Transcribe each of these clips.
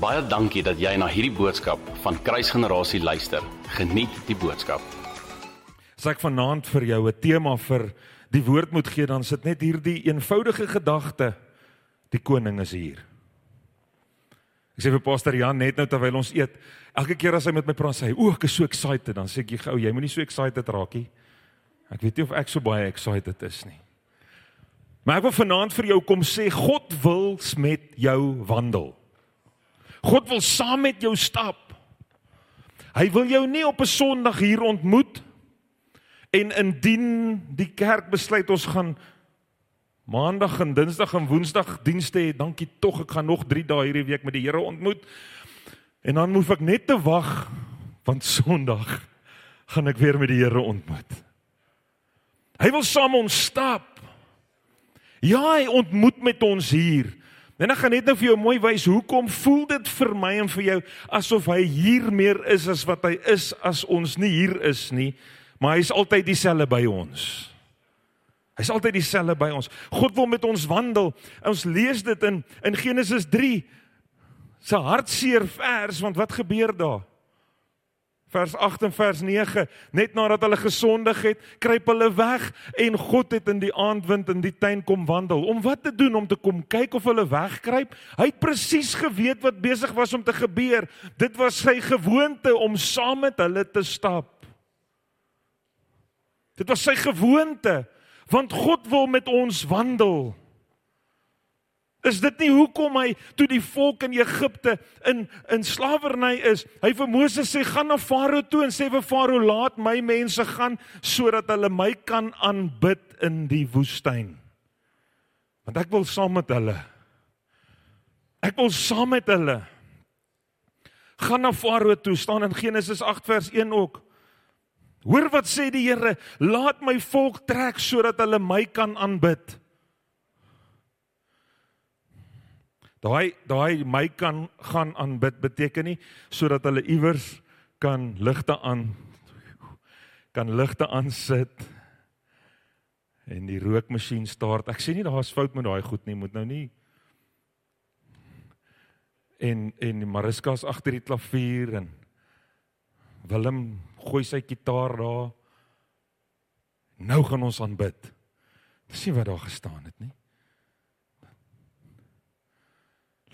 Baie dankie dat jy na hierdie boodskap van Kruisgenerasie luister. Geniet die boodskap. As ek vanaand vir jou 'n tema vir die woord moet gee, dan sit net hierdie eenvoudige gedagte: die koning is hier. Ek sê vir Pastor Jan net nou terwyl ons eet, elke keer as hy met my praat, sê hy: "O, ek is so excited." Dan sê ek: "Gou, jy moenie so excited raak nie." Ek weet nie of ek so baie excited is nie. Maar ek wil vanaand vir jou kom sê God wil met jou wandel. God wil saam met jou stap. Hy wil jou nie op 'n Sondag hier ontmoet en indien die kerk besluit ons gaan Maandag en Dinsdag en Woensdag dienste hê, dankie tog ek gaan nog 3 dae hierdie week met die Here ontmoet. En dan moet ek net te wag want Sondag gaan ek weer met die Here ontmoet. Hy wil saam ons stap. Ja, hy ontmoet met ons hier. En ek gaan net nou vir jou mooi wys hoekom voel dit vir my en vir jou asof hy hier meer is as wat hy is as ons nie hier is nie, maar hy's altyd dieselfde by ons. Hy's altyd dieselfde by ons. God wil met ons wandel. Ons lees dit in in Genesis 3 se hartseer vers want wat gebeur daar? Vers 8 en vers 9 net nadat hulle gesondig het kruip hulle weg en God het in die aandwind in die tuin kom wandel. Om wat te doen om te kom kyk of hulle wegkruip? Hy het presies geweet wat besig was om te gebeur. Dit was sy gewoonte om saam met hulle te stap. Dit was sy gewoonte want God wil met ons wandel Is dit nie hoekom hy toe die volk in Egipte in in slawerny is? Hy vir Moses sê gaan na Farao toe en sê vir Farao laat my mense gaan sodat hulle my kan aanbid in die woestyn. Want ek wil saam met hulle. Ek wil saam met hulle. Gaan na Farao toe staan in Genesis 8 vers 1 ook. Hoor wat sê die Here, laat my volk trek sodat hulle my kan aanbid. Daai daai my kan gaan aanbid beteken nie sodat hulle iewers kan ligte aan kan ligte aan sit en die rookmasjien start. Ek sê nie daar's fout met daai goed nie, moet nou nie en en Mariska's agter die klavier en Willem gooi sy kitaar daar. Nou gaan ons aanbid. Dis nie wat daar gestaan het nie.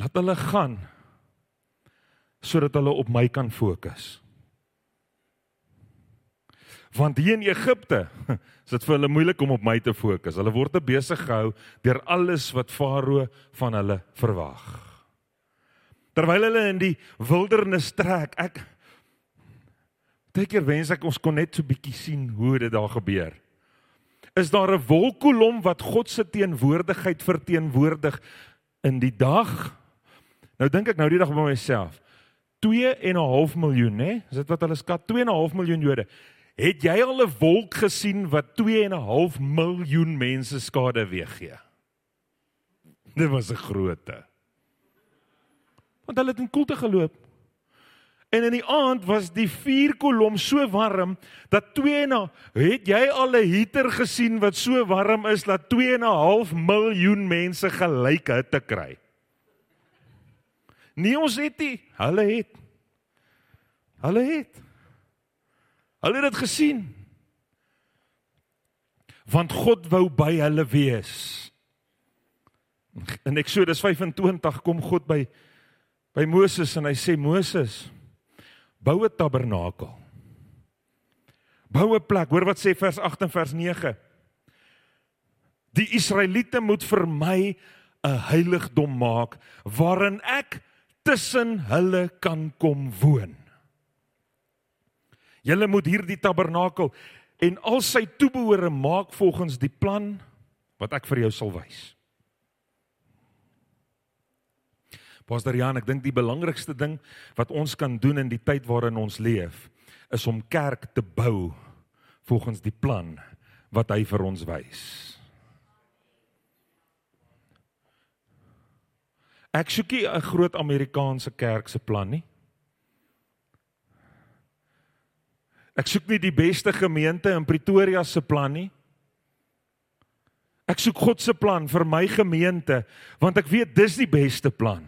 Laat hulle gaan sodat hulle op my kan fokus. Want hier in Egipte is dit vir hulle moeilik om op my te fokus. Hulle word te besig gehou deur alles wat Farao van hulle verwag. Terwyl hulle in die wildernis trek, ek dink keer wens ek ons kon net so bietjie sien hoe dit daar gebeur. Is daar 'n wolkkolom wat God se teenwoordigheid verteenwoordig in die dag Nou dink ek nou die dag by myself. 2 en 'n half miljoen, hè? Is dit wat hulle skat 2 en 'n half miljoen Jode. Het jy al 'n wolk gesien wat 2 en 'n half miljoen mense skade weeggee? Dit was 'n grootte. Want hulle het in koelte geloop. En in die aand was die vuurkolom so warm dat 2 en 'n het jy al 'n heater gesien wat so warm is dat 2 en 'n half miljoen mense gelyk hitte kry? Nie ons het nie, hulle het. Hulle het. Hulle het dit gesien. Want God wou by hulle wees. In Eksodus 25 kom God by by Moses en hy sê Moses bou 'n tabernakel. Bou 'n plek. Hoor wat sê vers 8 en vers 9. Die Israeliete moet vir my 'n heiligdom maak waarin ek tussen hulle kan kom woon. Julle moet hierdie tabernakel en al sy toebehore maak volgens die plan wat ek vir jou sal wys. Pastor Jan, ek dink die belangrikste ding wat ons kan doen in die tyd waarin ons leef, is om kerk te bou volgens die plan wat hy vir ons wys. Ek soek nie 'n groot Amerikaanse kerk se plan nie. Ek soek nie die beste gemeente in Pretoria se plan nie. Ek soek God se plan vir my gemeente want ek weet dis die beste plan.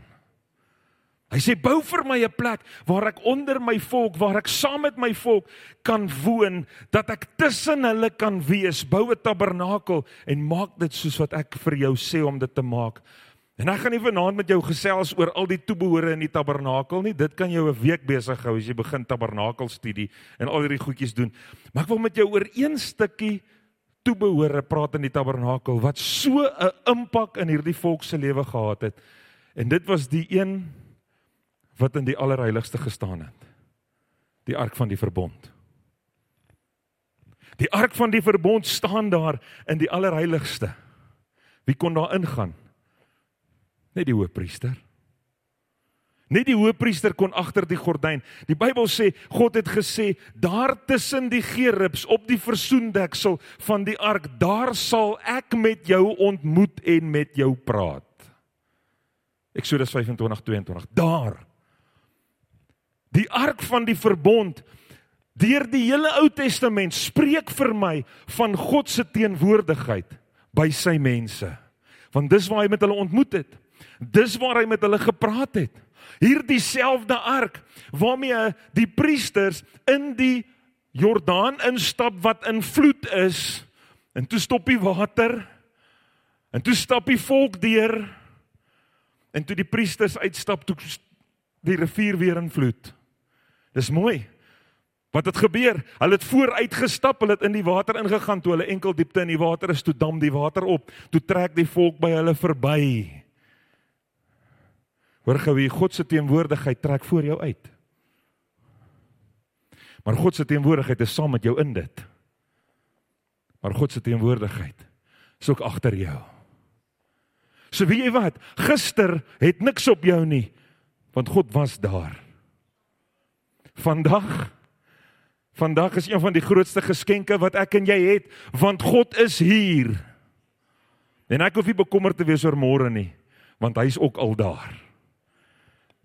Hy sê bou vir my 'n plek waar ek onder my volk, waar ek saam met my volk kan woon, dat ek tussen hulle kan wees. Bou 'n tabernakel en maak dit soos wat ek vir jou sê om dit te maak. En ek gaan nie vanaand met jou gesels oor al die toebehore in die tabernakel nie. Dit kan jou 'n week besig hou as jy begin tabernakelstudie en al hierdie goedjies doen. Maar ek wil met jou oor een stukkie toebehore praat in die tabernakel wat so 'n impak in hierdie volk se lewe gehad het. En dit was die een wat in die allerheiligste gestaan het. Die ark van die verbond. Die ark van die verbond staan daar in die allerheiligste. Wie kon daar ingaan? Net die hoofpriester. Net die hoofpriester kon agter die gordyn. Die Bybel sê God het gesê daar tussen die gerubs op die versoendeksel van die ark, daar sal ek met jou ontmoet en met jou praat. Eksodus 25:22. Daar Die ark van die verbond deur die hele Ou Testament spreek vir my van God se teenwoordigheid by sy mense. Want dis waar hy met hulle ontmoet het. Dis waar hy met hulle gepraat het. Hierdie selfde ark waarmee die priesters in die Jordaan instap wat in vloed is en toe stop die water en toe stap die volk deur en toe die priesters uitstap toe die rivier weer in vloed. Dis mooi. Wat het gebeur? Hulle het vooruit gestap, hulle het in die water ingegaan toe hulle enkel diepte in die water is, toe dam die water op, toe trek die volk by hulle verby. Hoor gou wie God se teenwoordigheid trek voor jou uit. Maar God se teenwoordigheid is saam met jou in dit. Maar God se teenwoordigheid is ook agter jou. So weet jy wat? Gister het niks op jou nie, want God was daar. Vandag Vandag is een van die grootste geskenke wat ek en jy het, want God is hier. En ek hoef nie bekommerd te wees oor môre nie, want hy's ook al daar.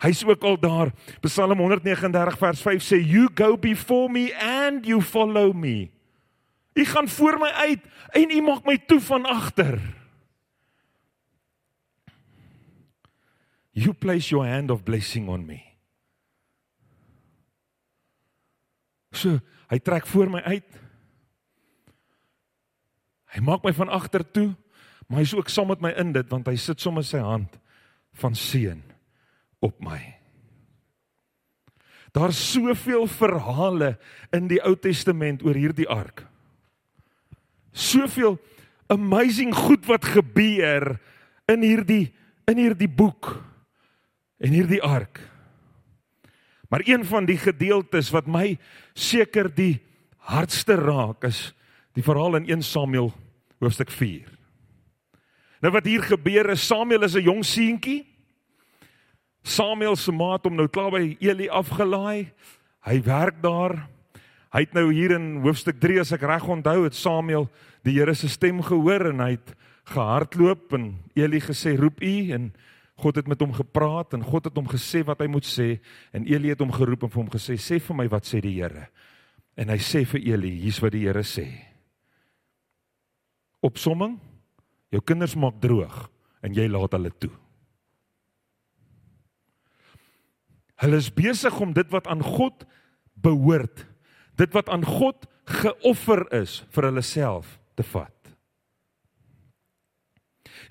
Hy's ook al daar. Psalm 139 vers 5 sê you go before me and you follow me. U gaan voor my uit en u maak my toe van agter. You place your hand of blessing on me. So, hy trek voor my uit. Hy maak my van agter toe, maar hy's ook saam met my in dit want hy sit sommer sy hand van seën op my. Daar's soveel verhale in die Ou Testament oor hierdie ark. Soveel amazing goed wat gebeur in hierdie in hierdie boek en hierdie ark. Maar een van die gedeeltes wat my seker die hardste raak is die verhaal in 1 Samuel hoofstuk 4. Nou wat hier gebeur is Samuel is 'n jong seentjie. Samuel se maat hom nou klaar by Eli afgelaai. Hy werk daar. Hy het nou hier in hoofstuk 3 as ek reg onthou het Samuel die Here se stem gehoor en hy het gehardloop en Eli gesê roep u en God het met hom gepraat en God het hom gesê wat hy moet sê en Eli het hom geroep en vir hom gesê sê vir my wat sê die Here. En hy sê vir Eli, hier's wat die Here sê. Opsomming: Jou kinders maak droog en jy laat hulle toe. Hulle is besig om dit wat aan God behoort, dit wat aan God geoffer is vir hulle self te vat.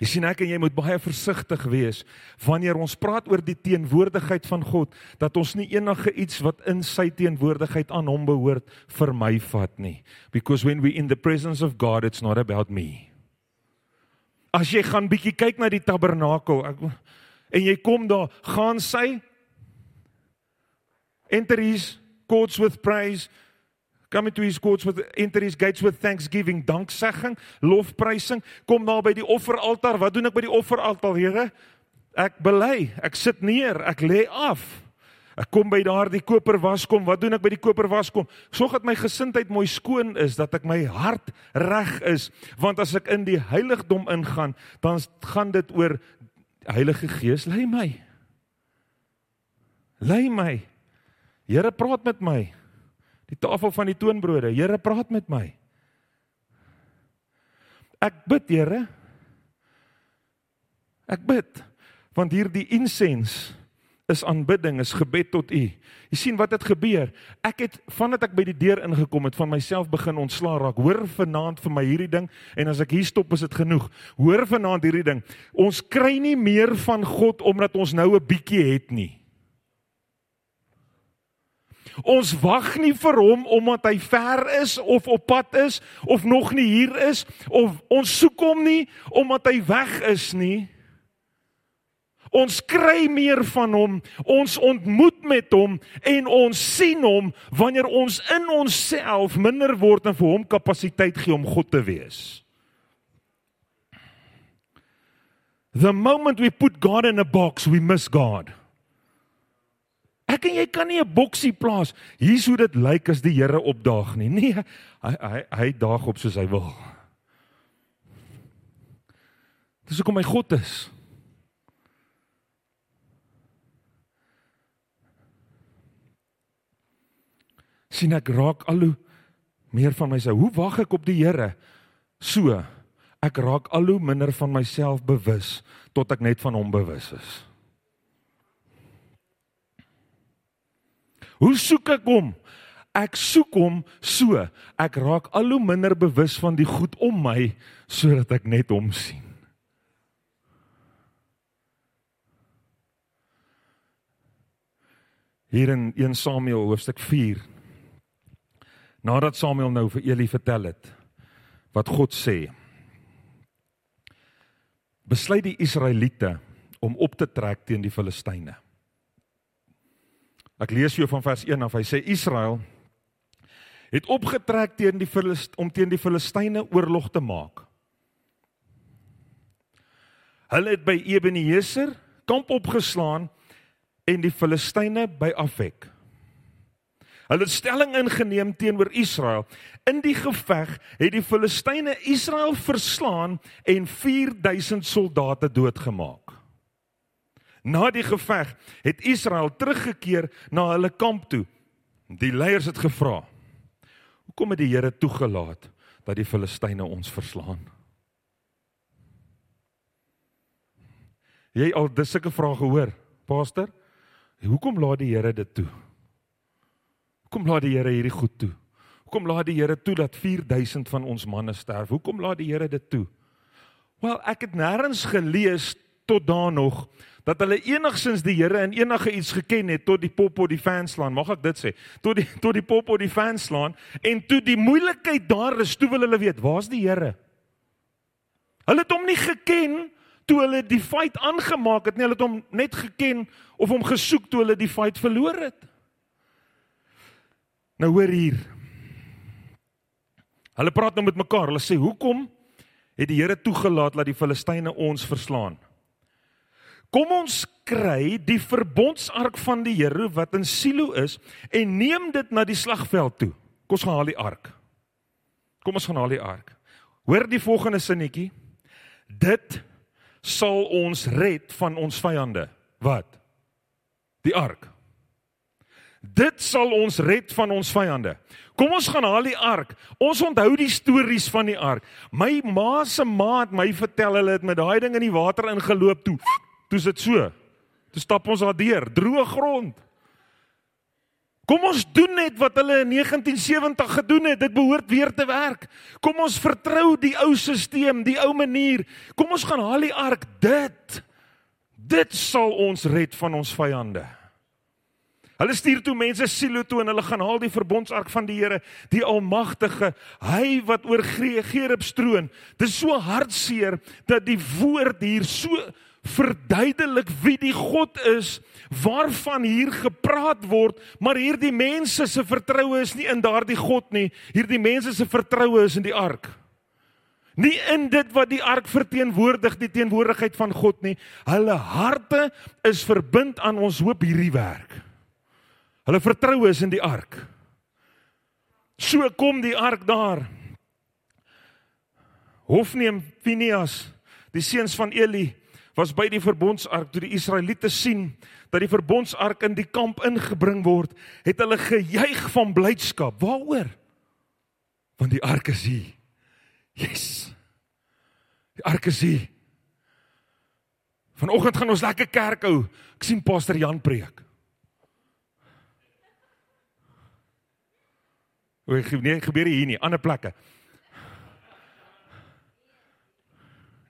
Jy sien ek en jy moet baie versigtig wees wanneer ons praat oor die teenwoordigheid van God dat ons nie enige iets wat in sy teenwoordigheid aan hom behoort vir my vat nie because when we in the presence of God it's not about me. As jy gaan bietjie kyk na die tabernakel ek, en jy kom daar gaan sy enter his courts with praise Come into his courts with enter his gates with thanksgiving, danksegging, lofprysing. Kom daar by die offeraltaar. Wat doen ek by die offeraltaar, Here? Ek bely, ek sit neer, ek lê af. Ek kom by daardie koperwaskom. Wat doen ek by die koperwaskom? Sorg dat my gesindheid mooi skoon is, dat ek my hart reg is, want as ek in die heiligdom ingaan, dan gaan dit oor Heilige Gees lei my. Lei my. Here praat met my. Die tafel van die toonbrode. Here, praat met my. Ek bid, Here. Ek bid want hierdie insens is aanbidding, is gebed tot U. Jy sien wat het gebeur? Ek het vandat ek by die deur ingekom het, van myself begin ontslaa raak. Hoor vanaand vir my hierdie ding en as ek hier stop is dit genoeg. Hoor vanaand hierdie ding. Ons kry nie meer van God omdat ons nou 'n bietjie het nie. Ons wag nie vir hom omdat hy ver is of op pad is of nog nie hier is of ons soek hom nie omdat hy weg is nie. Ons kry meer van hom, ons ontmoet met hom en ons sien hom wanneer ons in onsself minder word en vir hom kapasiteit gee om God te wees. The moment we put God in a box, we miss God. Ek en jy kan nie 'n boksie plaas. Hier's hoe dit lyk as die Here opdaag nie. Nee, hy hy hy daag op soos hy wil. Dis hoekom hy God is. sien ek raak al hoe meer van myself. Hoe wag ek op die Here? So, ek raak al hoe minder van myself bewus tot ek net van hom bewus is. Hoe soek ek hom? Ek soek hom so. Ek raak al hoe minder bewus van die goed om my sodat ek net hom sien. Hier in 1 Samuel hoofstuk Nadat Samuel nou vir Eli vertel het wat God sê, besluit die Israeliete om op te trek teen die Filistyne. Ek lees jou van vers 1 af. Hy sê Israel het opgetrek teen die Filist om teen die Filistyne oorlog te maak. Hulle het by Ebeneser kamp opgeslaan en die Filistyne by Afek. Hulle het stelling ingeneem teenoor Israel. In die geveg het die Filistyne Israel verslaan en 4000 soldate doodgemaak. Na die geveg het Israel teruggekeer na hulle kamp toe. Die leiers het gevra: "Hoekom het die Here toegelaat dat die Filistyne ons verslaan?" Jy al dis sulke vrae gehoor, Pastor? Hoekom laat die Here dit toe? Hoekom laat die Here hierdie goed toe? Hoekom laat die Here toe dat 4000 van ons manne sterf? Hoekom laat die Here dit toe? Wel, ek het nêrens gelees tot daar nog dat hulle enigsins die Here in enige iets geken het tot die pop op die fanslaan. Mag ek dit sê? Tot die tot die pop op die fanslaan en toe die moeilikheid daar is, toe wil hulle weet, waar's die Here? Hulle het hom nie geken toe hulle die fight aangemaak het nie. Hulle het hom net geken of hom gesoek toe hulle die fight verloor het. Nou hoor hier. Hulle praat nou met mekaar. Hulle sê, "Hoekom het die Here toegelaat dat die Filistyne ons verslaan?" Kom ons kry die verbondsark van die Here wat in Silo is en neem dit na die slagveld toe. Kom ons gaan haal die ark. Kom ons gaan haal die ark. Hoor die volgende sinnetjie. Dit sal ons red van ons vyande. Wat? Die ark. Dit sal ons red van ons vyande. Kom ons gaan haal die ark. Ons onthou die stories van die ark. My ma se ma het my vertel hulle het met daai ding in die water ingeloop toe. Toe's dit so. Toe stap ons daar deur, droë grond. Kom ons doen net wat hulle in 1970 gedoen het. Dit behoort weer te werk. Kom ons vertrou die ou stelsel, die ou manier. Kom ons gaan haal die ark. Dit dit sal ons red van ons vyande. Hulle stuur toe mense Silo toe en hulle gaan haal die verbondsark van die Here, die Almagtige, hy wat oor Gerub stroon. Dit is so hartseer dat die woord hier so verduidelik wie die God is waarvan hier gepraat word, maar hierdie mense se vertroue is nie in daardie God nie. Hierdie mense se vertroue is in die ark. Nie in dit wat die ark verteenwoordig, die teenwoordigheid van God nie. Hulle harte is verbind aan ons hoop hierdie werk. Hulle vertroue is in die ark. So kom die ark daar. Hofni en Pinias, die seuns van Eli, was by die verbondsark toe die Israeliete sien dat die verbondsark in die kamp ingebring word, het hulle gejuig van blydskap. Waaroor? Want die ark is hier. Yes. Die ark is hier. Vanoggend gaan ons lekker kerk hou. Ek sien Pastor Jan preek. Hoe nee, gebeur hier nie, ander plekke.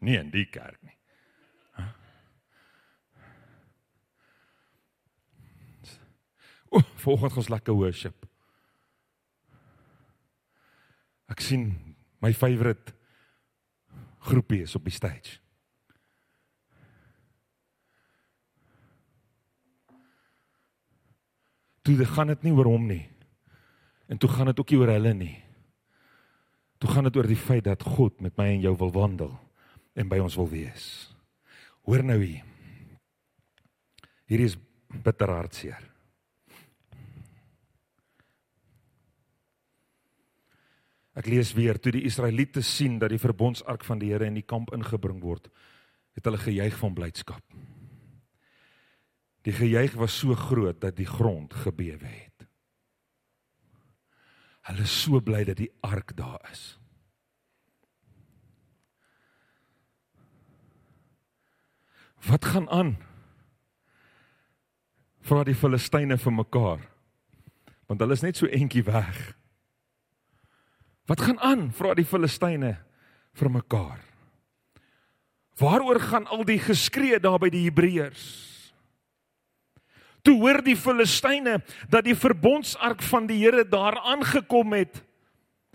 Nie in die kerk nie. O, volgende ons lekker worship. Ek sien my favourite groepie is op die stage. Toe gaan dit nie oor hom nie. En toe gaan dit ook nie oor hulle nie. Toe gaan dit oor die feit dat God met my en jou wil wandel en by ons wil wees. Hoor nou hier. Hier is bitter hartseer. Ek lees weer toe die Israeliete sien dat die verbondsark van die Here in die kamp ingebring word, het hulle gejuig van blydskap. Die gejuig was so groot dat die grond gebewe het. Hulle is so bly dat die ark daar is. Wat gaan aan? Vra die Filistyne vir mekaar. Want hulle is net so entjie weg. Wat gaan aan? Vra die Filistyne vir mekaar. Waaroor gaan al die geskree daar by die Hebreërs? Toe hoor die Filistyne dat die verbondsark van die Here daar aangekom het.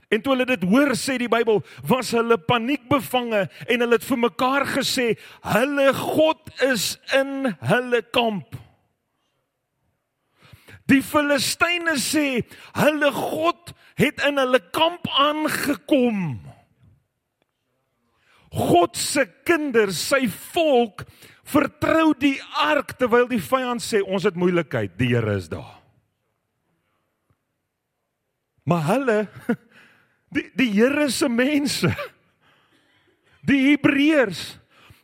En toe hulle dit hoor, sê die Bybel, was hulle paniekbevange en hulle het vir mekaar gesê, hulle God is in hulle kamp. Die Filistyne sê, hulle God het in hulle kamp aangekom. God se kinders, sy volk vertrou die ark terwyl die vyand sê ons het moeilikheid, die Here is daar. Maar hulle die die Here se mense die Hebreërs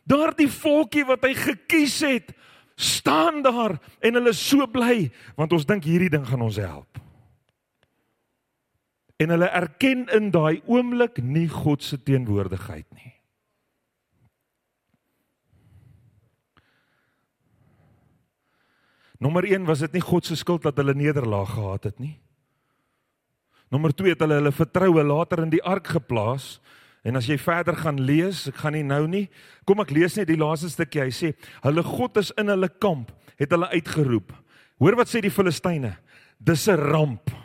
daardie volkie wat hy gekies het staan daar en hulle is so bly want ons dink hierdie ding gaan ons help. En hulle erken in daai oomblik nie God se teenwoordigheid nie. Nommer 1 was dit nie God se skuld dat hulle nederlaag gehad het nie. Nommer 2 het hulle hulle vertroue later in die ark geplaas. En as jy verder gaan lees, ek gaan nie nou nie. Kom ek lees net die laaste stukkie. Hy sê: "Hulle God is in hulle kamp," het hulle uitgeroep. Hoor wat sê die Filistyne? Dis 'n ramp.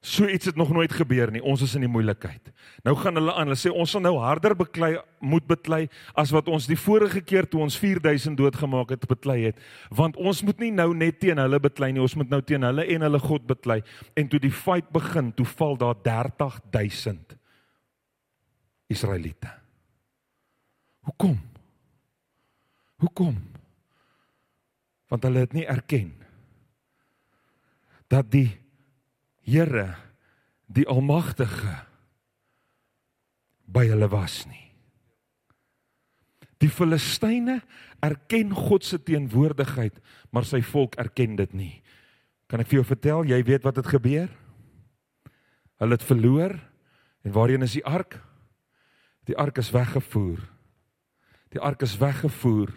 So iets het nog nooit gebeur nie. Ons is in die moeilikheid. Nou gaan hulle aan. Hulle sê ons sal nou harder beklei moet beklei as wat ons die vorige keer toe ons 4000 doodgemaak het beklei het. Want ons moet nie nou net teen hulle beklei nie. Ons moet nou teen hulle en hulle God beklei. En toe die fight begin, toe val daar 30000 Israeliete. Hoekom? Hoekom? Want hulle het nie erken dat die Here die almagtige by hulle was nie. Die Filistyne erken God se teenwoordigheid, maar sy volk erken dit nie. Kan ek vir jou vertel, jy weet wat het gebeur? Hulle het verloor en waarheen is die ark? Die ark is weggevoer. Die ark is weggevoer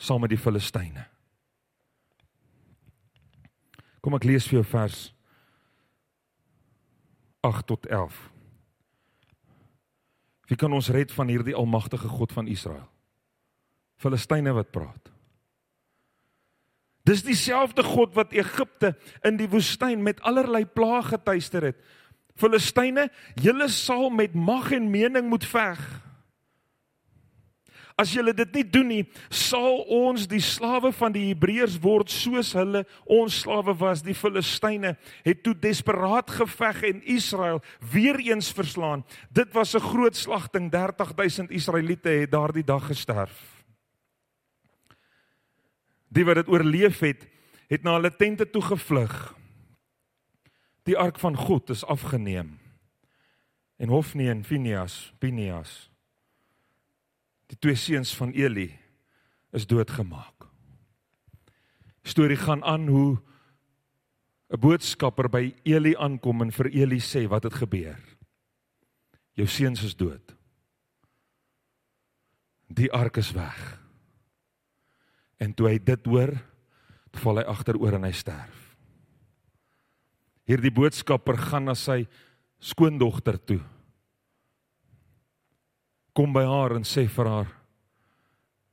saam met die Filistyne. Kom ek lees vir jou vers 8 tot 11. Wie kan ons red van hierdie almagtige God van Israel? Filistyne wat praat. Dis dieselfde God wat Egipte in die woestyn met allerlei plaae getuister het. Filistyne, julle sal met mag en mening moet veg. As julle dit nie doen nie, sal ons die slawe van die Hebreërs word soos hulle ons slawe was. Die Filistyne het toe desperaat geveg en Israel weer eens verslaan. Dit was 'n groot slagting. 30000 Israeliete het daardie dag gesterf. Die wat dit oorleef het, het na hulle tente toe gevlug. Die ark van God is afgeneem. En Hofni en Phinehas, Phinehas die twee seuns van Eli is doodgemaak. Storie gaan aan hoe 'n boodskapper by Eli aankom en vir Eli sê wat het gebeur. Jou seuns is dood. Die ark is weg. En toe hy dit hoor, val hy agteroor en hy sterf. Hierdie boodskapper gaan na sy skoondogter toe. Kom by haar en sê vir haar: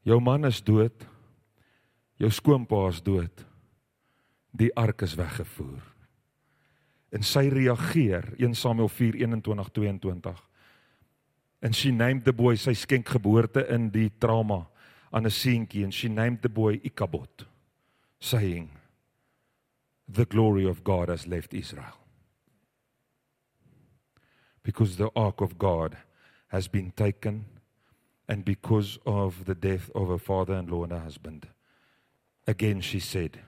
"Jou man is dood. Jou skoonpa is dood. Die ark is weggevoer." En sy reageer 1 Samuel 4:21-22. And she named the boy sy skenk geboorte in die trauma aan 'n seentjie and she named the boy Ikabod saying the glory of God has left Israel. Because the ark of God has been taken and because of the death of her father-in-law and her husband. Again she said,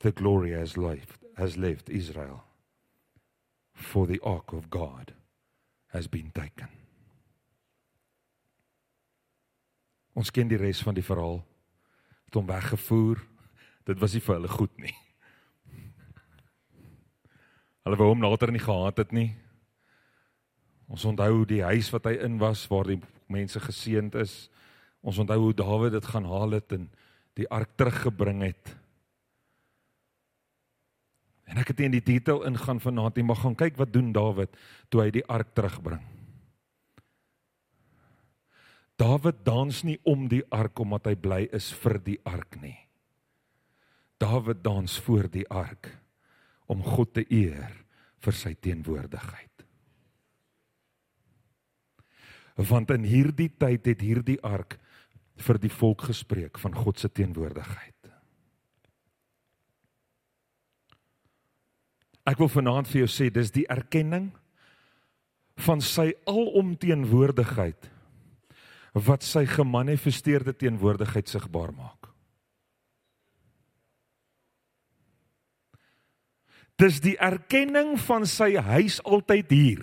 the glory has left has left Israel for the ark of God has been taken. Ons ken die res van die verhaal. Het hom weggevoer. Dit was nie vir hulle goed nie. Hulle wou hom later nie gehad het nie. Ons onthou die huis wat hy in was waar die mense geseënd is. Ons onthou hoe Dawid dit gaan haal het en die ark teruggebring het. En ek het nie in die detail ingaan vanaand nie, maar gaan kyk wat doen Dawid toe hy die ark terugbring. Dawid dans nie om die ark omdat hy bly is vir die ark nie. Dawid dans voor die ark om God te eer vir sy teenwoordigheid. Want in hierdie tyd het hierdie ark vir die volk gespreek van God se teenwoordigheid. Ek wil vanaand vir jou sê dis die erkenning van sy alomteenwoordigheid wat sy gemanifesteerde teenwoordigheid sigbaar maak. Dis die erkenning van sy huis altyd hier.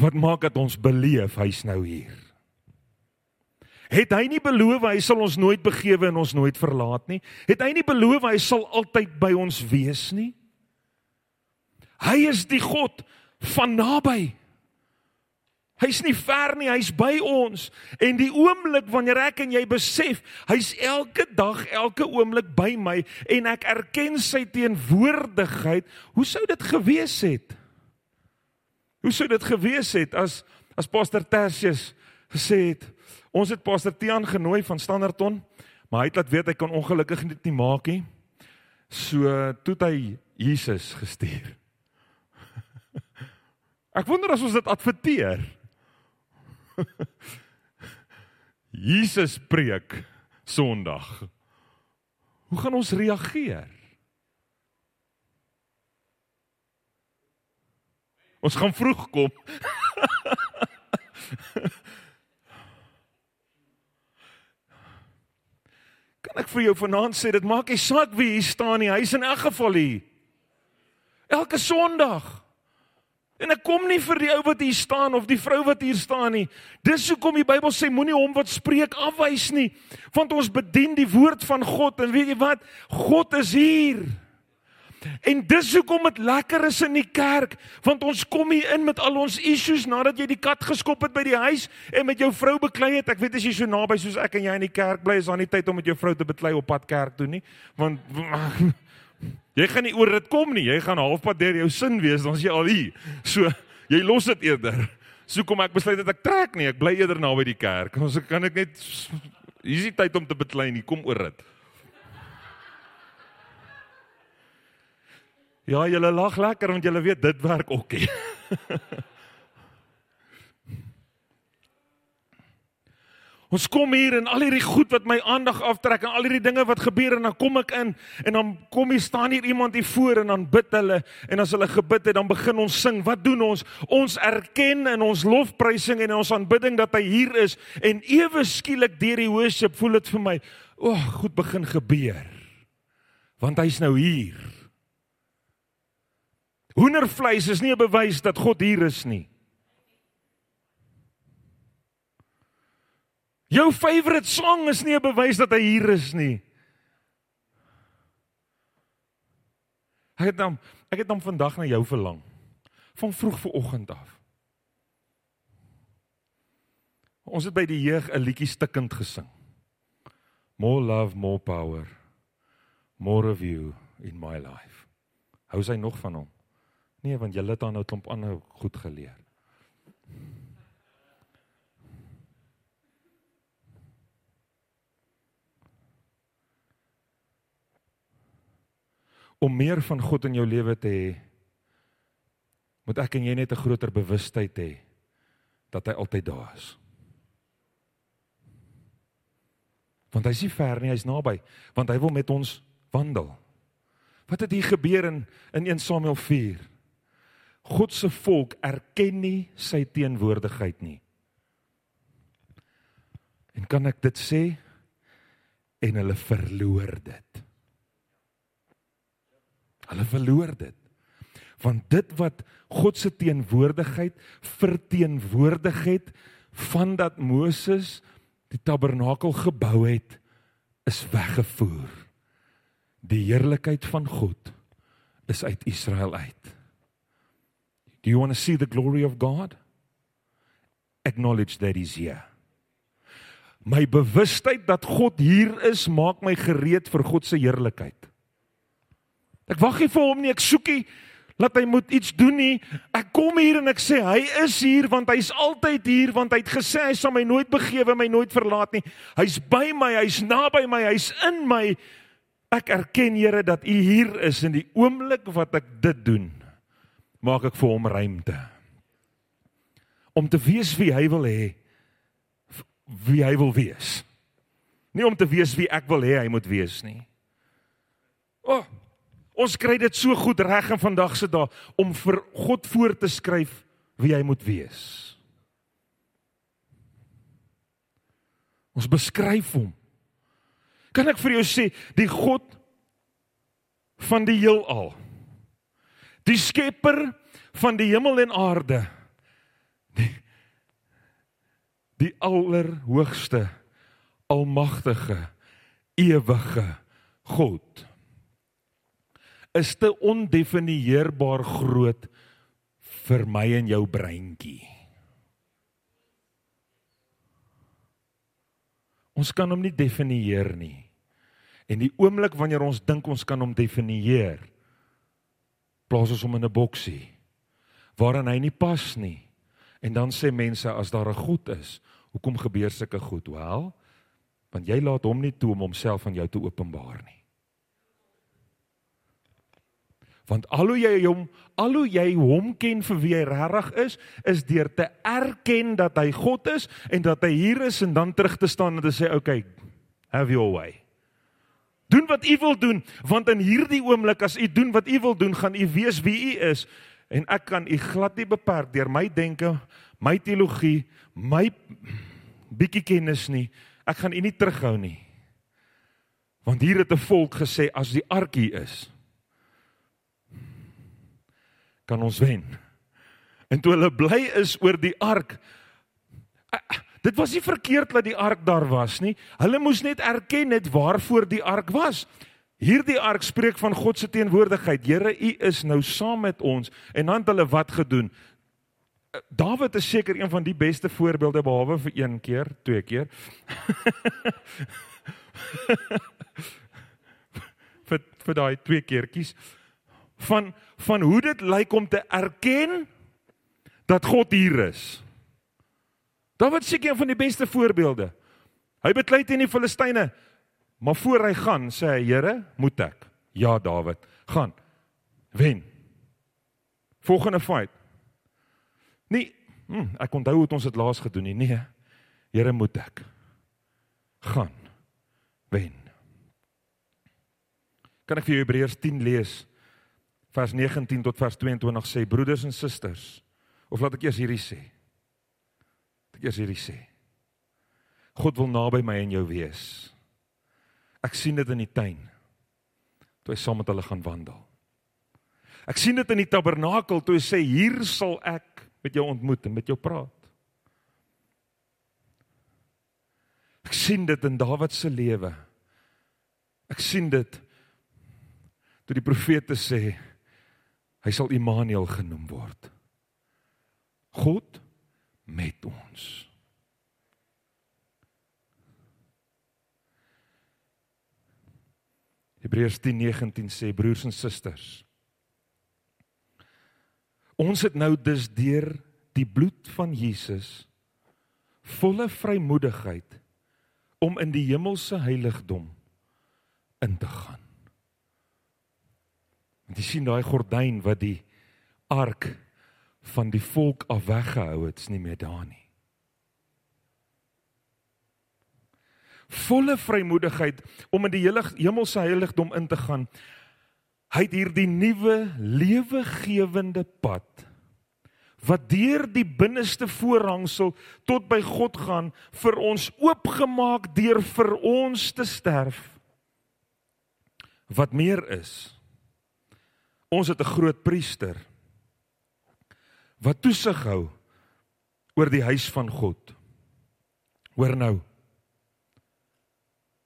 Wat maak dat ons beleef hy's nou hier? Het hy nie beloof hy sal ons nooit begewe en ons nooit verlaat nie? Het hy nie beloof hy sal altyd by ons wees nie? Hy is die God van naby. Hy's nie ver nie, hy's by ons. En die oomblik wanneer ek en jy besef, hy's elke dag, elke oomblik by my en ek erken sy teenwoordigheid, hoe sou dit gewees het? Hoe sou dit gewees het as as Pastor Tertius gesê het, Ons het Pastor Tian genooi van Standerton, maar hy het laat weet hy kan ongelukkig dit nie maak nie. So toe het hy Jesus gestuur. Ek wonder as ons dit adverteer. Jesus preek Sondag. Hoe gaan ons reageer? Ons gaan vroeg kom. Kan ek vir jou vanaand sê dit maak nie saak wie hier staan nie. Hy's in elk geval hier. Elke Sondag. En ek kom nie vir die ou wat hier staan of die vrou wat hier staan nie. Dis hoekom die Bybel sê moenie hom wat spreek afwys nie, want ons bedien die woord van God en weet jy wat? God is hier. En dis hoekom dit lekker is in die kerk, want ons kom hier in met al ons issues nadat jy die kat geskop het by die huis en met jou vrou beklei het. Ek weet as jy so naby soos ek en jy in die kerk bly, is daar nie tyd om met jou vrou te beklei op pad kerk toe nie, want jy gaan nie oor dit kom nie. Jy gaan halfpad deur jou sin wees, dan is jy al hier. So, jy los dit eerder. So kom ek besluit dat ek trek nie, ek bly eerder naby die kerk. Ons kan ek net hier is die tyd om te beklei nie, kom oor dit. Ja, julle lag lekker want julle weet dit werk ook nie. Ons kom hier en al hierdie goed wat my aandag aftrek en al hierdie dinge wat gebeur en dan kom ek in en dan kom hier staan hier iemand hier voor en dan bid hulle en as hulle gebid het dan begin ons sing. Wat doen ons? Ons erken in ons lofprysing en in ons aanbidding dat hy hier is en ewe skielik deur die worship voel dit vir my, o, oh, goed begin gebeur. Want hy's nou hier. Hoendervleis is nie 'n bewys dat God hier is nie. Jou favourite song is nie 'n bewys dat hy hier is nie. Ek het hom ek het hom vandag na jou verlang. Van vroeg vanoggend af. Ons het by die jeug 'n liedjie stikkend gesing. More love, more power. More of you in my life. Hou sy nog van hom? Nee, want jy het dan nou klomp ander goed geleer. Om meer van God in jou lewe te hê, moet ek en jy net 'n groter bewustheid hê dat hy altyd daar is. Want hy is nie ver nie, hy's naby, want hy wil met ons wandel. Wat het hier gebeur in in 1 Samuel 4? God se volk erken nie sy teenwoordigheid nie. En kan ek dit sê? En hulle verloor dit. Hulle verloor dit. Want dit wat God se teenwoordigheid verteenwoordig het van dat Moses die tabernakel gebou het, is weggevoer. Die heerlikheid van God is uit Israel uit. Do you want to see the glory of God? Acknowledge that he's here. My bewustheid dat God hier is, maak my gereed vir God se heerlikheid. Ek wag nie vir hom nie, ek soek nie laat hy moet iets doen nie. Ek kom hier en ek sê hy is hier want hy's altyd hier want hy het gesê hy sal my nooit begewe, my nooit verlaat nie. Hy's by my, hy's naby my, hy's in my. Ek erken Here dat u hier is in die oomblik wat ek dit doen. Maak ek vir hom ruimte. Om te wees wie hy wil hê. Wie hy wil wees. Nie om te wees wie ek wil hê hy moet wees nie. O, oh, Ons kry dit so goed reg in vandag se dae om vir God voor te skryf wie hy moet wees. Ons beskryf hom. Kan ek vir jou sê die God van die heelal. Die skepper van die hemel en aarde. Die die allerhoogste almagtige ewige God is te ondefinieerbaar groot vir my en jou breintjie. Ons kan hom nie definieer nie. En die oomblik wanneer ons dink ons kan hom definieer, plaas ons hom in 'n boksie waarin hy nie pas nie. En dan sê mense as daar 'n God is, hoekom gebeur sulke goed? Wel, want jy laat hom nie toe om homself aan jou te openbaar nie. Want al hoe jy hom, al hoe jy hom ken vir wie hy regtig is, is deur te erken dat hy God is en dat hy hier is en dan terug te staan en te sê, "Oké, okay, have your way." Doen wat u wil doen, want in hierdie oomblik as u doen wat u wil doen, gaan u weet wie u is en ek kan u glad nie beperk deur my denke, my teologie, my bietjie kennis nie. Ek gaan u nie terughou nie. Want hier het 'n volk gesê as die arkie is, kan ons wen. En toe hulle bly is oor die ark. Dit was nie verkeerd dat die ark daar was nie. Hulle moes net erken net waarvoor die ark was. Hierdie ark spreek van God se teenwoordigheid. Here, U is nou saam met ons. En dan het hulle wat gedoen? Dawid is seker een van die beste voorbeelde behalwe vir een keer, twee keer. vir vir daai twee keertjies van van hoe dit lyk om te erken dat God hier is. Dawid seker een van die beste voorbeelde. Hy beklei teen die Filistyne, maar voor hy gaan, sê hy: "Here, moet ek?" Ja, Dawid, gaan. Wen. Volgende fight. Nee, hm, ek onthou hoe ons dit laas gedoen het. Nee. Here, moet ek? Gaan. Wen. Kan ek vir Hebreërs 10 lees? vers 19 tot vers 22 sê broeders en susters of laat ek eers hierdie sê eers hierdie sê. God wil naby my en jou wees. Ek sien dit in die tuin toe hy saam met hulle gaan wandel. Ek sien dit in die tabernakel toe hy sê hier sal ek met jou ontmoet en met jou praat. Ek sien dit in Dawid se lewe. Ek sien dit toe die profete sê Hy sal Immanuel genoem word. God met ons. Hebreërs 10:19 sê broers en susters Ons het nou dus deur die bloed van Jesus volle vrymoedigheid om in die hemelse heiligdom in te gaan. Want jy sien daai gordyn wat die ark van die volk af weggehou het, is nie meer daar nie. Volle vrymoedigheid om in die hele hemelse heiligdom in te gaan. Hy het hierdie nuwe lewegewende pad wat deur die binneste voorhangsel tot by God gaan vir ons oopgemaak deur vir ons te sterf. Wat meer is, ons het 'n groot priester wat toesig hou oor die huis van God. Hoor nou.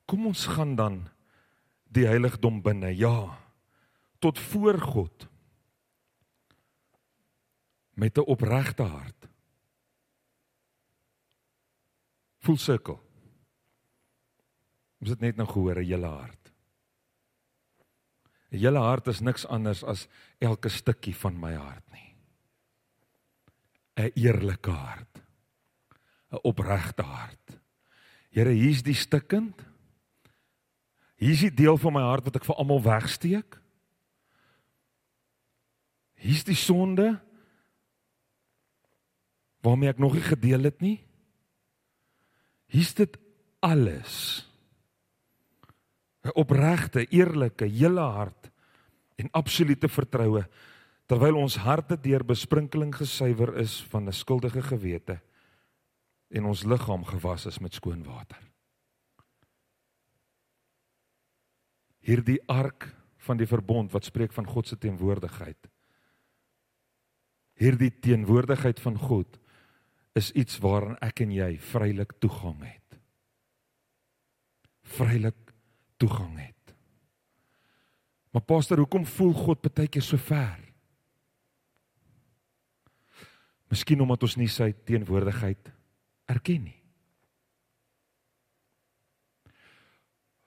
Kom ons gaan dan die heiligdom binne. Ja. Tot voor God met 'n opregte hart. Voel sirkel. Ons het net nou gehoor 'n hele hart. 'n Hele hart is niks anders as elke stukkie van my hart nie. 'n Eerlike hart. 'n Opregte hart. Here, hier's die stukkend. Hier's die deel van my hart wat ek vir almal wegsteek. Hier's die sonde waarmee ek nog nie gedeel het nie. Hier's dit alles. 'n Opregte, eerlike, hele hart en absolute vertroue terwyl ons harte deur besprinkeling gesuiwer is van 'n skuldige gewete en ons liggaam gewas is met skoon water. Hierdie ark van die verbond wat spreek van God se teenwoordigheid. Hierdie teenwoordigheid van God is iets waaraan ek en jy vrylik toegang het. Vrylik toegang het. Maar pastor, hoekom voel God baie keer so ver? Miskien omdat ons nie sy teenwoordigheid erken nie.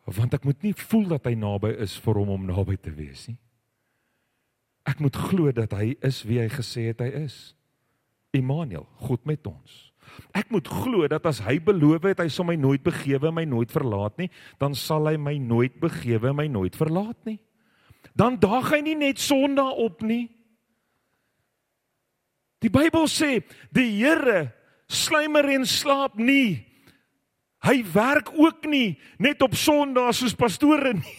Want ek moet nie voel dat hy naby is vir hom om naby te wees nie. Ek moet glo dat hy is wie hy gesê het hy is. Immanuel, God met ons. Ek moet glo dat as hy beloof het hy sal my nooit begewe, my nooit verlaat nie, dan sal hy my nooit begewe, my nooit verlaat nie. Dan daag hy nie net Sondag op nie. Die Bybel sê die Here slymer en slaap nie. Hy werk ook nie net op Sondag soos pastore nie.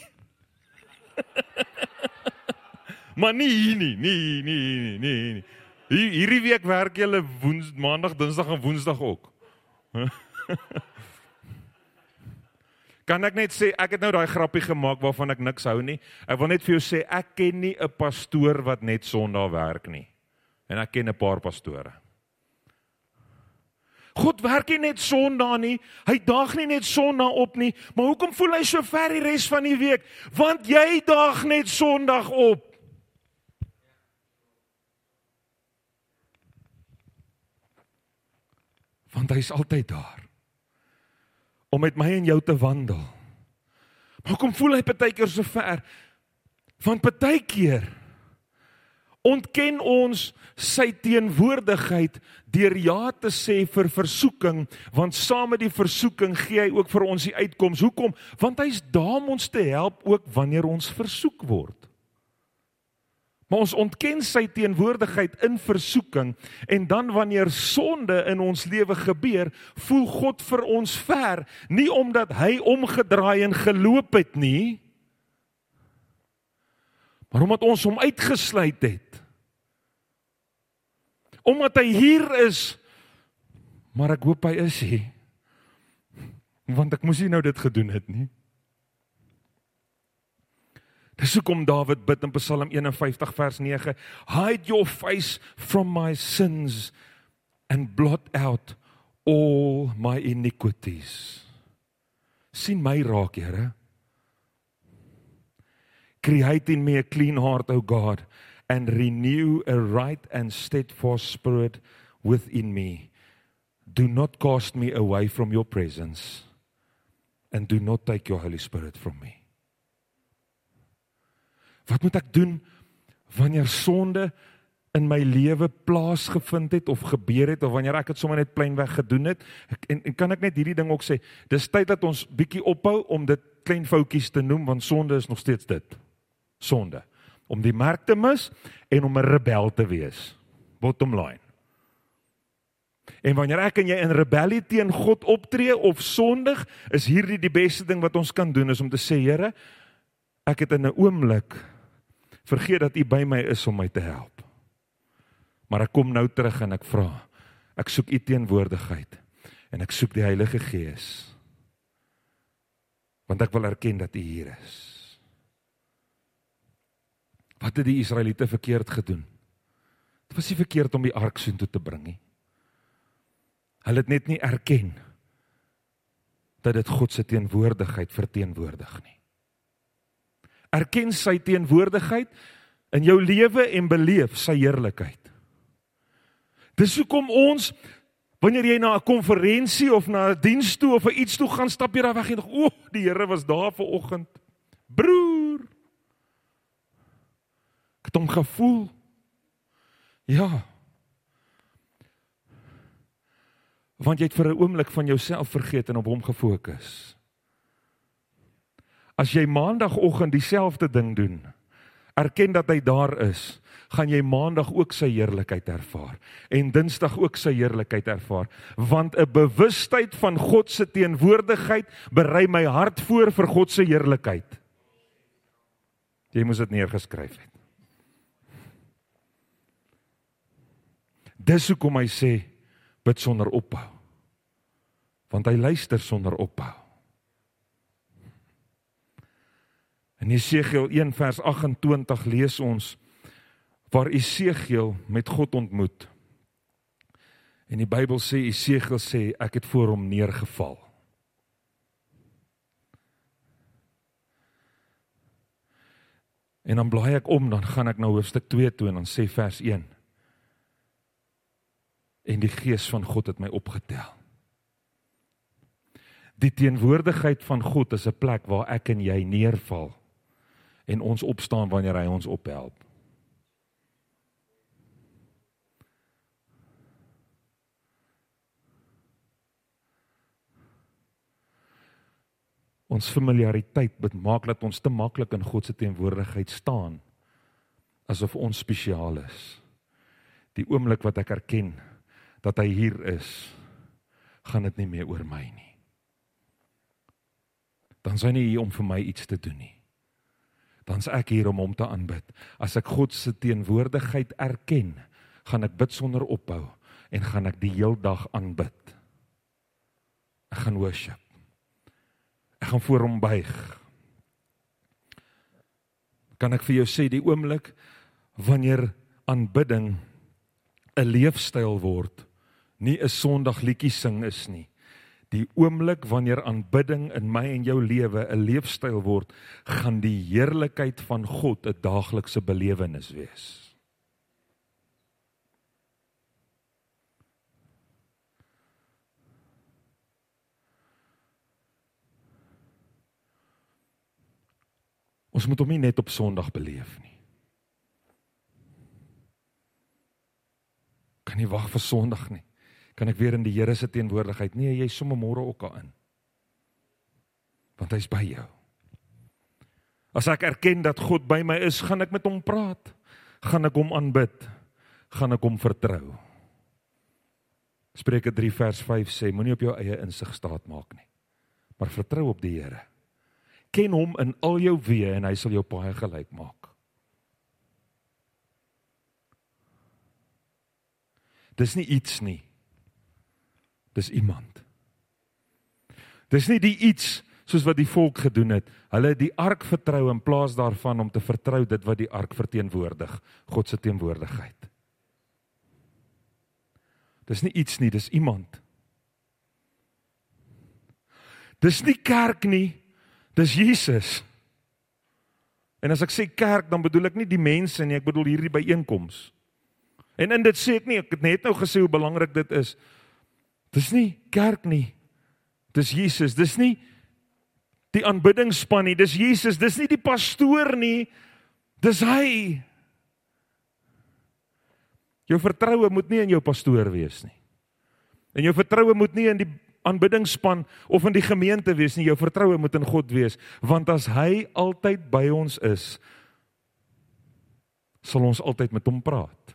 maar nie hier nie, nee, nee, nee, nee. Hier hierdie week werk jy hulle woens maandag, dinsdag en woensdag ook. kan ek net sê ek het nou daai grappie gemaak waarvan ek niks hou nie. Ek wil net vir jou sê ek ken nie 'n pastoor wat net Sondag werk nie. En ek ken 'n paar pastore. God werk nie net Sondag nie. Hy daag nie net Sondag op nie, maar hoekom voel hy so ver die res van die week? Want jy daag net Sondag op. want hy's altyd daar om met my en jou te wandel. Maar kom voel hy partykeer so ver? Want partykeer ontken ons sy teenwoordigheid deur ja te sê vir versoeking, want saam met die versoeking gee hy ook vir ons die uitkoms. Hoekom? Want hy's daar om ons te help ook wanneer ons versoek word. Maar ons ontken sy teenwoordigheid in versoeking en dan wanneer sonde in ons lewe gebeur, voel God vir ons ver, nie omdat hy omgedraai en geloop het nie, maar omdat ons hom uitgesluit het. Omdat hy hier is, maar ek hoop hy is hier. Want ek moes nie nou dit gedoen het nie. Dis hoekom Dawid bid in Psalm 51 vers 9, hide your face from my sins and blot out all my iniquities. sien my raak, Here. Create in me a clean heart, O God, and renew a right and steadfast spirit within me. Do not cast me away from your presence and do not take your holy spirit from me. Wat moet ek doen wanneer sonde in my lewe plaasgevind het of gebeur het of wanneer ek dit sommer net plainweg gedoen het? Ek, en, en kan ek net hierdie ding ook sê, dis tyd dat ons bietjie ophou om dit klein foutjies te noem want sonde is nog steeds dit. Sonde. Om die merk te mis en om 'n rebel te wees. Bottom line. En wanneer ek en jy in rebellie teen God optree of sondig, is hierdie die beste ding wat ons kan doen is om te sê, Here, ek het in 'n oomblik vergeet dat U by my is om my te help. Maar ek kom nou terug en ek vra, ek soek U teenwoordigheid en ek soek die Heilige Gees want ek wil erken dat U hier is. Wat het die Israeliete verkeerd gedoen? Dit was nie verkeerd om die ark soontoe te bring nie. Hulle het net nie erken dat dit God se teenwoordigheid verteenwoordig nie. Erken sy teenwoordigheid in jou lewe en beleef sy heerlikheid. Dis hoekom ons Wanneer jy na 'n konferensie of na 'n diens toe of 'n iets toe gaan, stap jy daar weg en dink, "O, die Here was daar ver oggend." Broer. Ek het hom gevoel. Ja. Want jy het vir 'n oomblik van jouself vergeet en op hom gefokus. As jy maandagooggend dieselfde ding doen, erken dat hy daar is, gaan jy maandag ook sy heerlikheid ervaar en dinsdag ook sy heerlikheid ervaar want 'n bewustheid van God se teenwoordigheid berei my hart voor vir God se heerlikheid jy moes dit neergeskryf het dis hoekom hy sê bid sonder ophou want hy luister sonder ophou In Jesegiel 1 vers 28 lees ons waar Esegiel met God ontmoet. En die Bybel sê Esegiel sê ek het voor hom neergeval. En dan blaai ek om, dan gaan ek na hoofstuk 2 toe en dan sê vers 1. En die gees van God het my opgetel. Die teenwoordigheid van God is 'n plek waar ek en jy neerval en ons opstaan wanneer hy ons ophelp. Ons familiariteit maak dat ons te maklik in God se teenwoordigheid staan asof ons spesiaal is. Die oomblik wat ek erken dat hy hier is, gaan dit nie meer oor my nie. Dan is hy nie hier om vir my iets te doen nie. Dan's ek hier om hom te aanbid. As ek God se teenwoordigheid erken, gaan ek bid sonder ophou en gaan ek die heel dag aanbid. Ek gaan worship. Ek gaan voor hom buig. Kan ek vir jou sê die oomblik wanneer aanbidding 'n leefstyl word, nie 'n Sondagliedjie sing is nie. Die oomblik wanneer aanbidding in my en jou lewe 'n leefstyl word, gaan die heerlikheid van God 'n daaglikse belewenis wees. Ons moet hom nie net op Sondag beleef nie. Kan nie wag vir Sondag nie. Kan ek weer in die Here se teenwoordigheid? Nee, jy somme môre ook daarin. Want hy's by jou. As ek erken dat God by my is, gaan ek met hom praat. Gaan ek hom aanbid. Gaan ek hom vertrou. Spreuke 3 vers 5 sê: Moenie op jou eie insig staat maak nie, maar vertrou op die Here ken hom in al jou weë en hy sal jou paai gelyk maak. Dis nie iets nie. Dis iemand. Dis nie die iets soos wat die volk gedoen het. Hulle het die ark vertrou in plaas daarvan om te vertrou dit wat die ark verteenwoordig, God se teenwoordigheid. Dis nie iets nie, dis iemand. Dis nie kerk nie. Dis Jesus. En as ek sê kerk, dan bedoel ek nie die mense nie, ek bedoel hierdie byeenkoms. En in dit sê ek nie, ek het net nou gesê hoe belangrik dit is. Dis nie kerk nie. Dis Jesus. Dis nie die aanbiddingsspan nie. Dis Jesus. Dis nie die pastoor nie. Dis hy. Jou vertroue moet nie in jou pastoor wees nie. En jou vertroue moet nie in die aanbiddingsspan of in die gemeente wees nie. Jou vertroue moet in God wees, want as hy altyd by ons is, sal ons altyd met hom praat.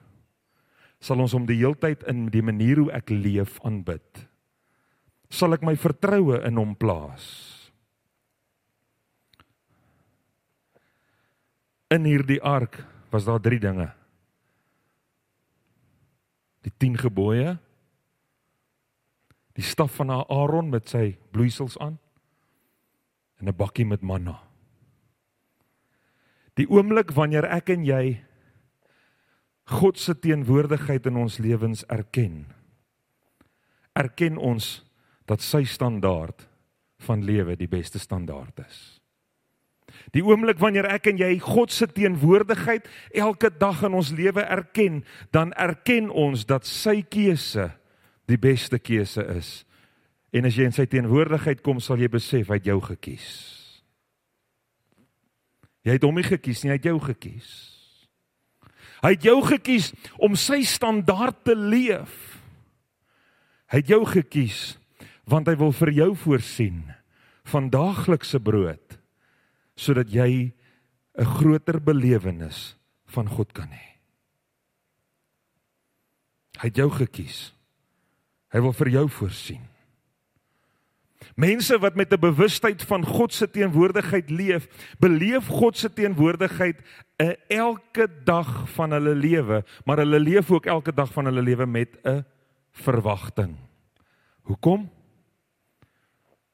Sal ons hom die heeltyd in die manier hoe ek leef aanbid. Sal ek my vertroue in hom plaas. In hierdie ark was daar 3 dinge. Die 10 gebooie, die staf van Aaron met sy bloeisels aan en 'n bakkie met manna. Die oomblik wanneer ek en jy God se teenwoordigheid in ons lewens erken, erken ons dat sy standaard van lewe die beste standaard is. Die oomblik wanneer ek en jy God se teenwoordigheid elke dag in ons lewe erken, dan erken ons dat sy keuse die beste keuse is. En as jy in sy teenwoordigheid kom, sal jy besef hy het jou gekies. Jy het hom nie gekies nie, hy het jou gekies. Hy het jou gekies om sy standaard te leef. Hy het jou gekies want hy wil vir jou voorsien van daaglikse brood sodat jy 'n groter belewenis van God kan hê. Hy het jou gekies. Hy wil vir jou voorsien. Mense wat met 'n bewustheid van God se teenwoordigheid leef, beleef God se teenwoordigheid in elke dag van hulle lewe, maar hulle leef ook elke dag van hulle lewe met 'n verwagting. Hoekom?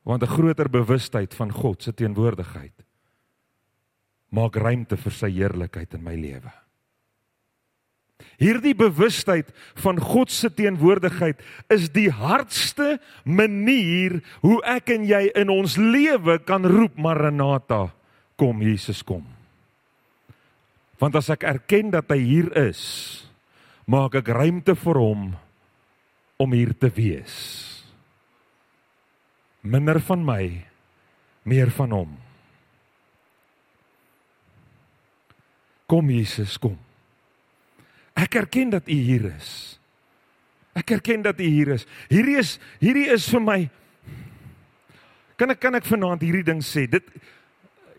Want 'n groter bewustheid van God se teenwoordigheid maak ruimte vir sy heerlikheid in my lewe. Hierdie bewustheid van God se teenwoordigheid is die hardste manier hoe ek en jy in ons lewe kan roep Maranatha, kom Jesus kom. Want as ek erken dat hy hier is, maak ek ruimte vir hom om hier te wees. Minder van my, meer van hom. Kom Jesus, kom. Ek erken dat U hier is. Ek erken dat U hier is. Hierdie is hierdie is vir my Kan ek kan ek vanaand hierdie ding sê? Dit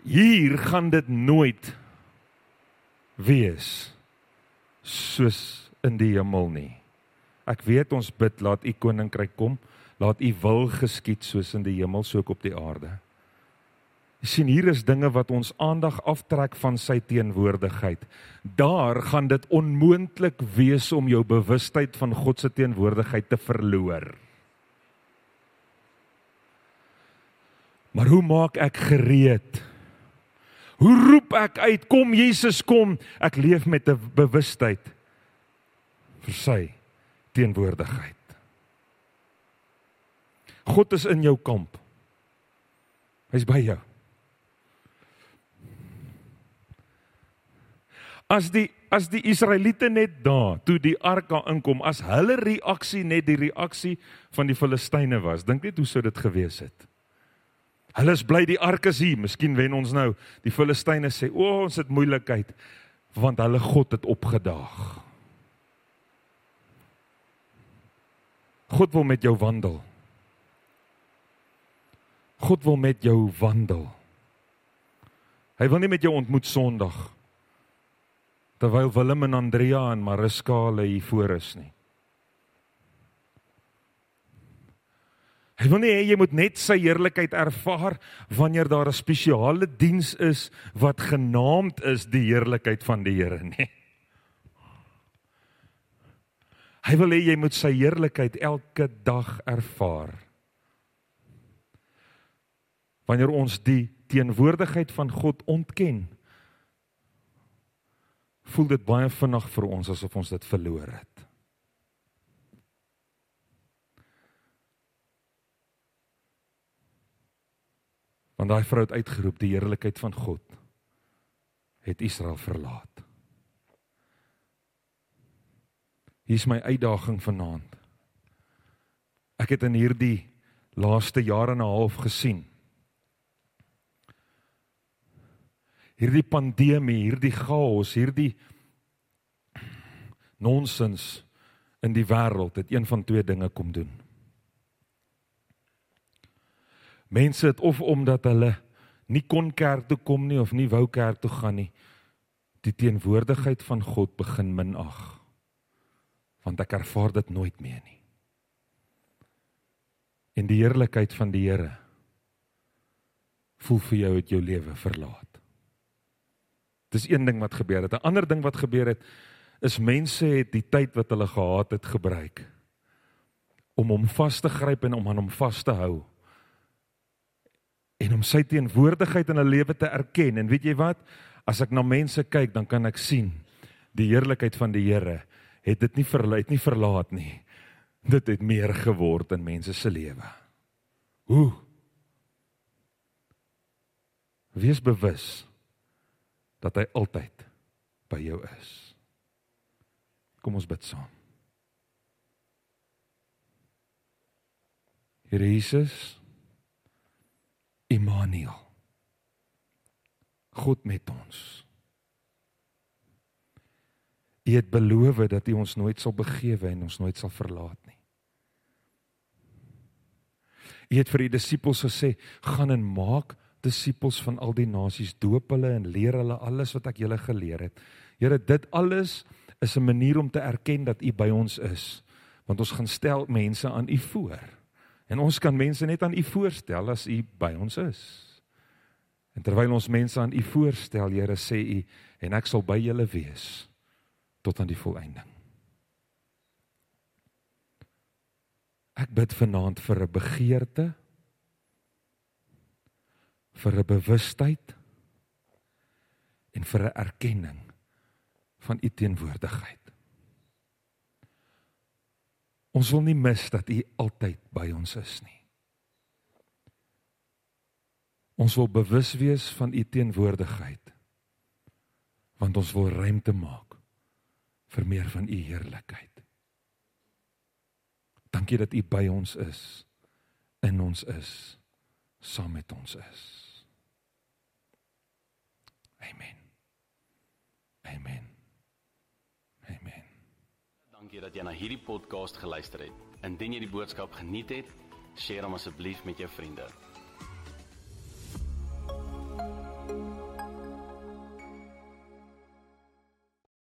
hier gaan dit nooit wees soos in die hemel nie. Ek weet ons bid laat U koninkryk kom, laat U wil geskied soos in die hemel so ook op die aarde. Jy sien hier is dinge wat ons aandag aftrek van sy teenwoordigheid. Daar gaan dit onmoontlik wees om jou bewustheid van God se teenwoordigheid te verloor. Maar hoe maak ek gereed? Hoe roep ek uit kom Jesus kom? Ek leef met 'n bewustheid vir sy teenwoordigheid. God is in jou kamp. Hy's by jou. As die as die Israeliete net daar toe die ark daar inkom, as hulle reaksie net die reaksie van die Filistyne was, dink net hoe sou dit gewees het? Hulle is bly die ark is hier. Miskien wen ons nou. Die Filistyne sê, "O, oh, ons het moeilikheid want hulle God het opgedaag." God wil met jou wandel. God wil met jou wandel. Hy wil nie met jou ontmoet Sondag nie terwyl Willem en Andrea en Mariska hulle hier voor is nie. Hy wil nie hê jy moet net sy heerlikheid ervaar wanneer daar 'n spesiale diens is wat genaamd is die heerlikheid van die Here nie. Hy wil hê jy moet sy heerlikheid elke dag ervaar. Wanneer ons die teenwoordigheid van God ontken, voel dit baie vinnig vir ons asof ons dit verloor het. Want daai vrou het uitgeroep die heerlikheid van God het Israel verlaat. Hier is my uitdaging vanaand. Ek het in hierdie laaste jare en 'n half gesien hierdie pandemie, hierdie chaos, hierdie nonsens in die wêreld het een van twee dinge kom doen. Mense het of omdat hulle nie kon kerk toe kom nie of nie wou kerk toe gaan nie, die teenwoordigheid van God begin minag. Want ek ervaar dit nooit meer nie. En die heerlikheid van die Here voel vir jou uit jou lewe verlaat. Dis een ding wat gebeur het. 'n Ander ding wat gebeur het is mense het die tyd wat hulle gehad het gebruik om hom vas te gryp en om aan hom vas te hou en om sy teenwoordigheid in 'n lewe te erken. En weet jy wat? As ek na mense kyk dan kan ek sien die heerlikheid van die Here het dit nie verlaat nie verlaat nie. Dit het meer geword in mense se lewe. Hoe? Wees bewus dat hy altyd by jou is kom ons bid saam Here Jesus Immanuel. God met ons. U het beloof dat U ons nooit sal begewe en ons nooit sal verlaat nie. U het vir U disippels gesê, gaan en maak disippels van al die nasies, doop hulle en leer hulle alles wat ek julle geleer het. Here, dit alles is 'n manier om te erken dat U by ons is, want ons gaan stel mense aan U voor. En ons kan mense net aan U voorstel as U by ons is. En terwyl ons mense aan U voorstel, Here, sê U en ek sal by julle wees tot aan die volëinding. Ek bid vanaand vir 'n begeerte vir 'n bewustheid en vir 'n erkenning van u teenwoordigheid. Ons wil nie mis dat U altyd by ons is nie. Ons wil bewus wees van U teenwoordigheid. Want ons wil ruimte maak vir meer van U heerlikheid. Dankie dat U by ons is, in ons is, saam met ons is. Amen. Amen. Amen. Dankie dat jy na hierdie podcast geluister het. Indien jy die boodskap geniet het, deel hom asseblief met jou vriende.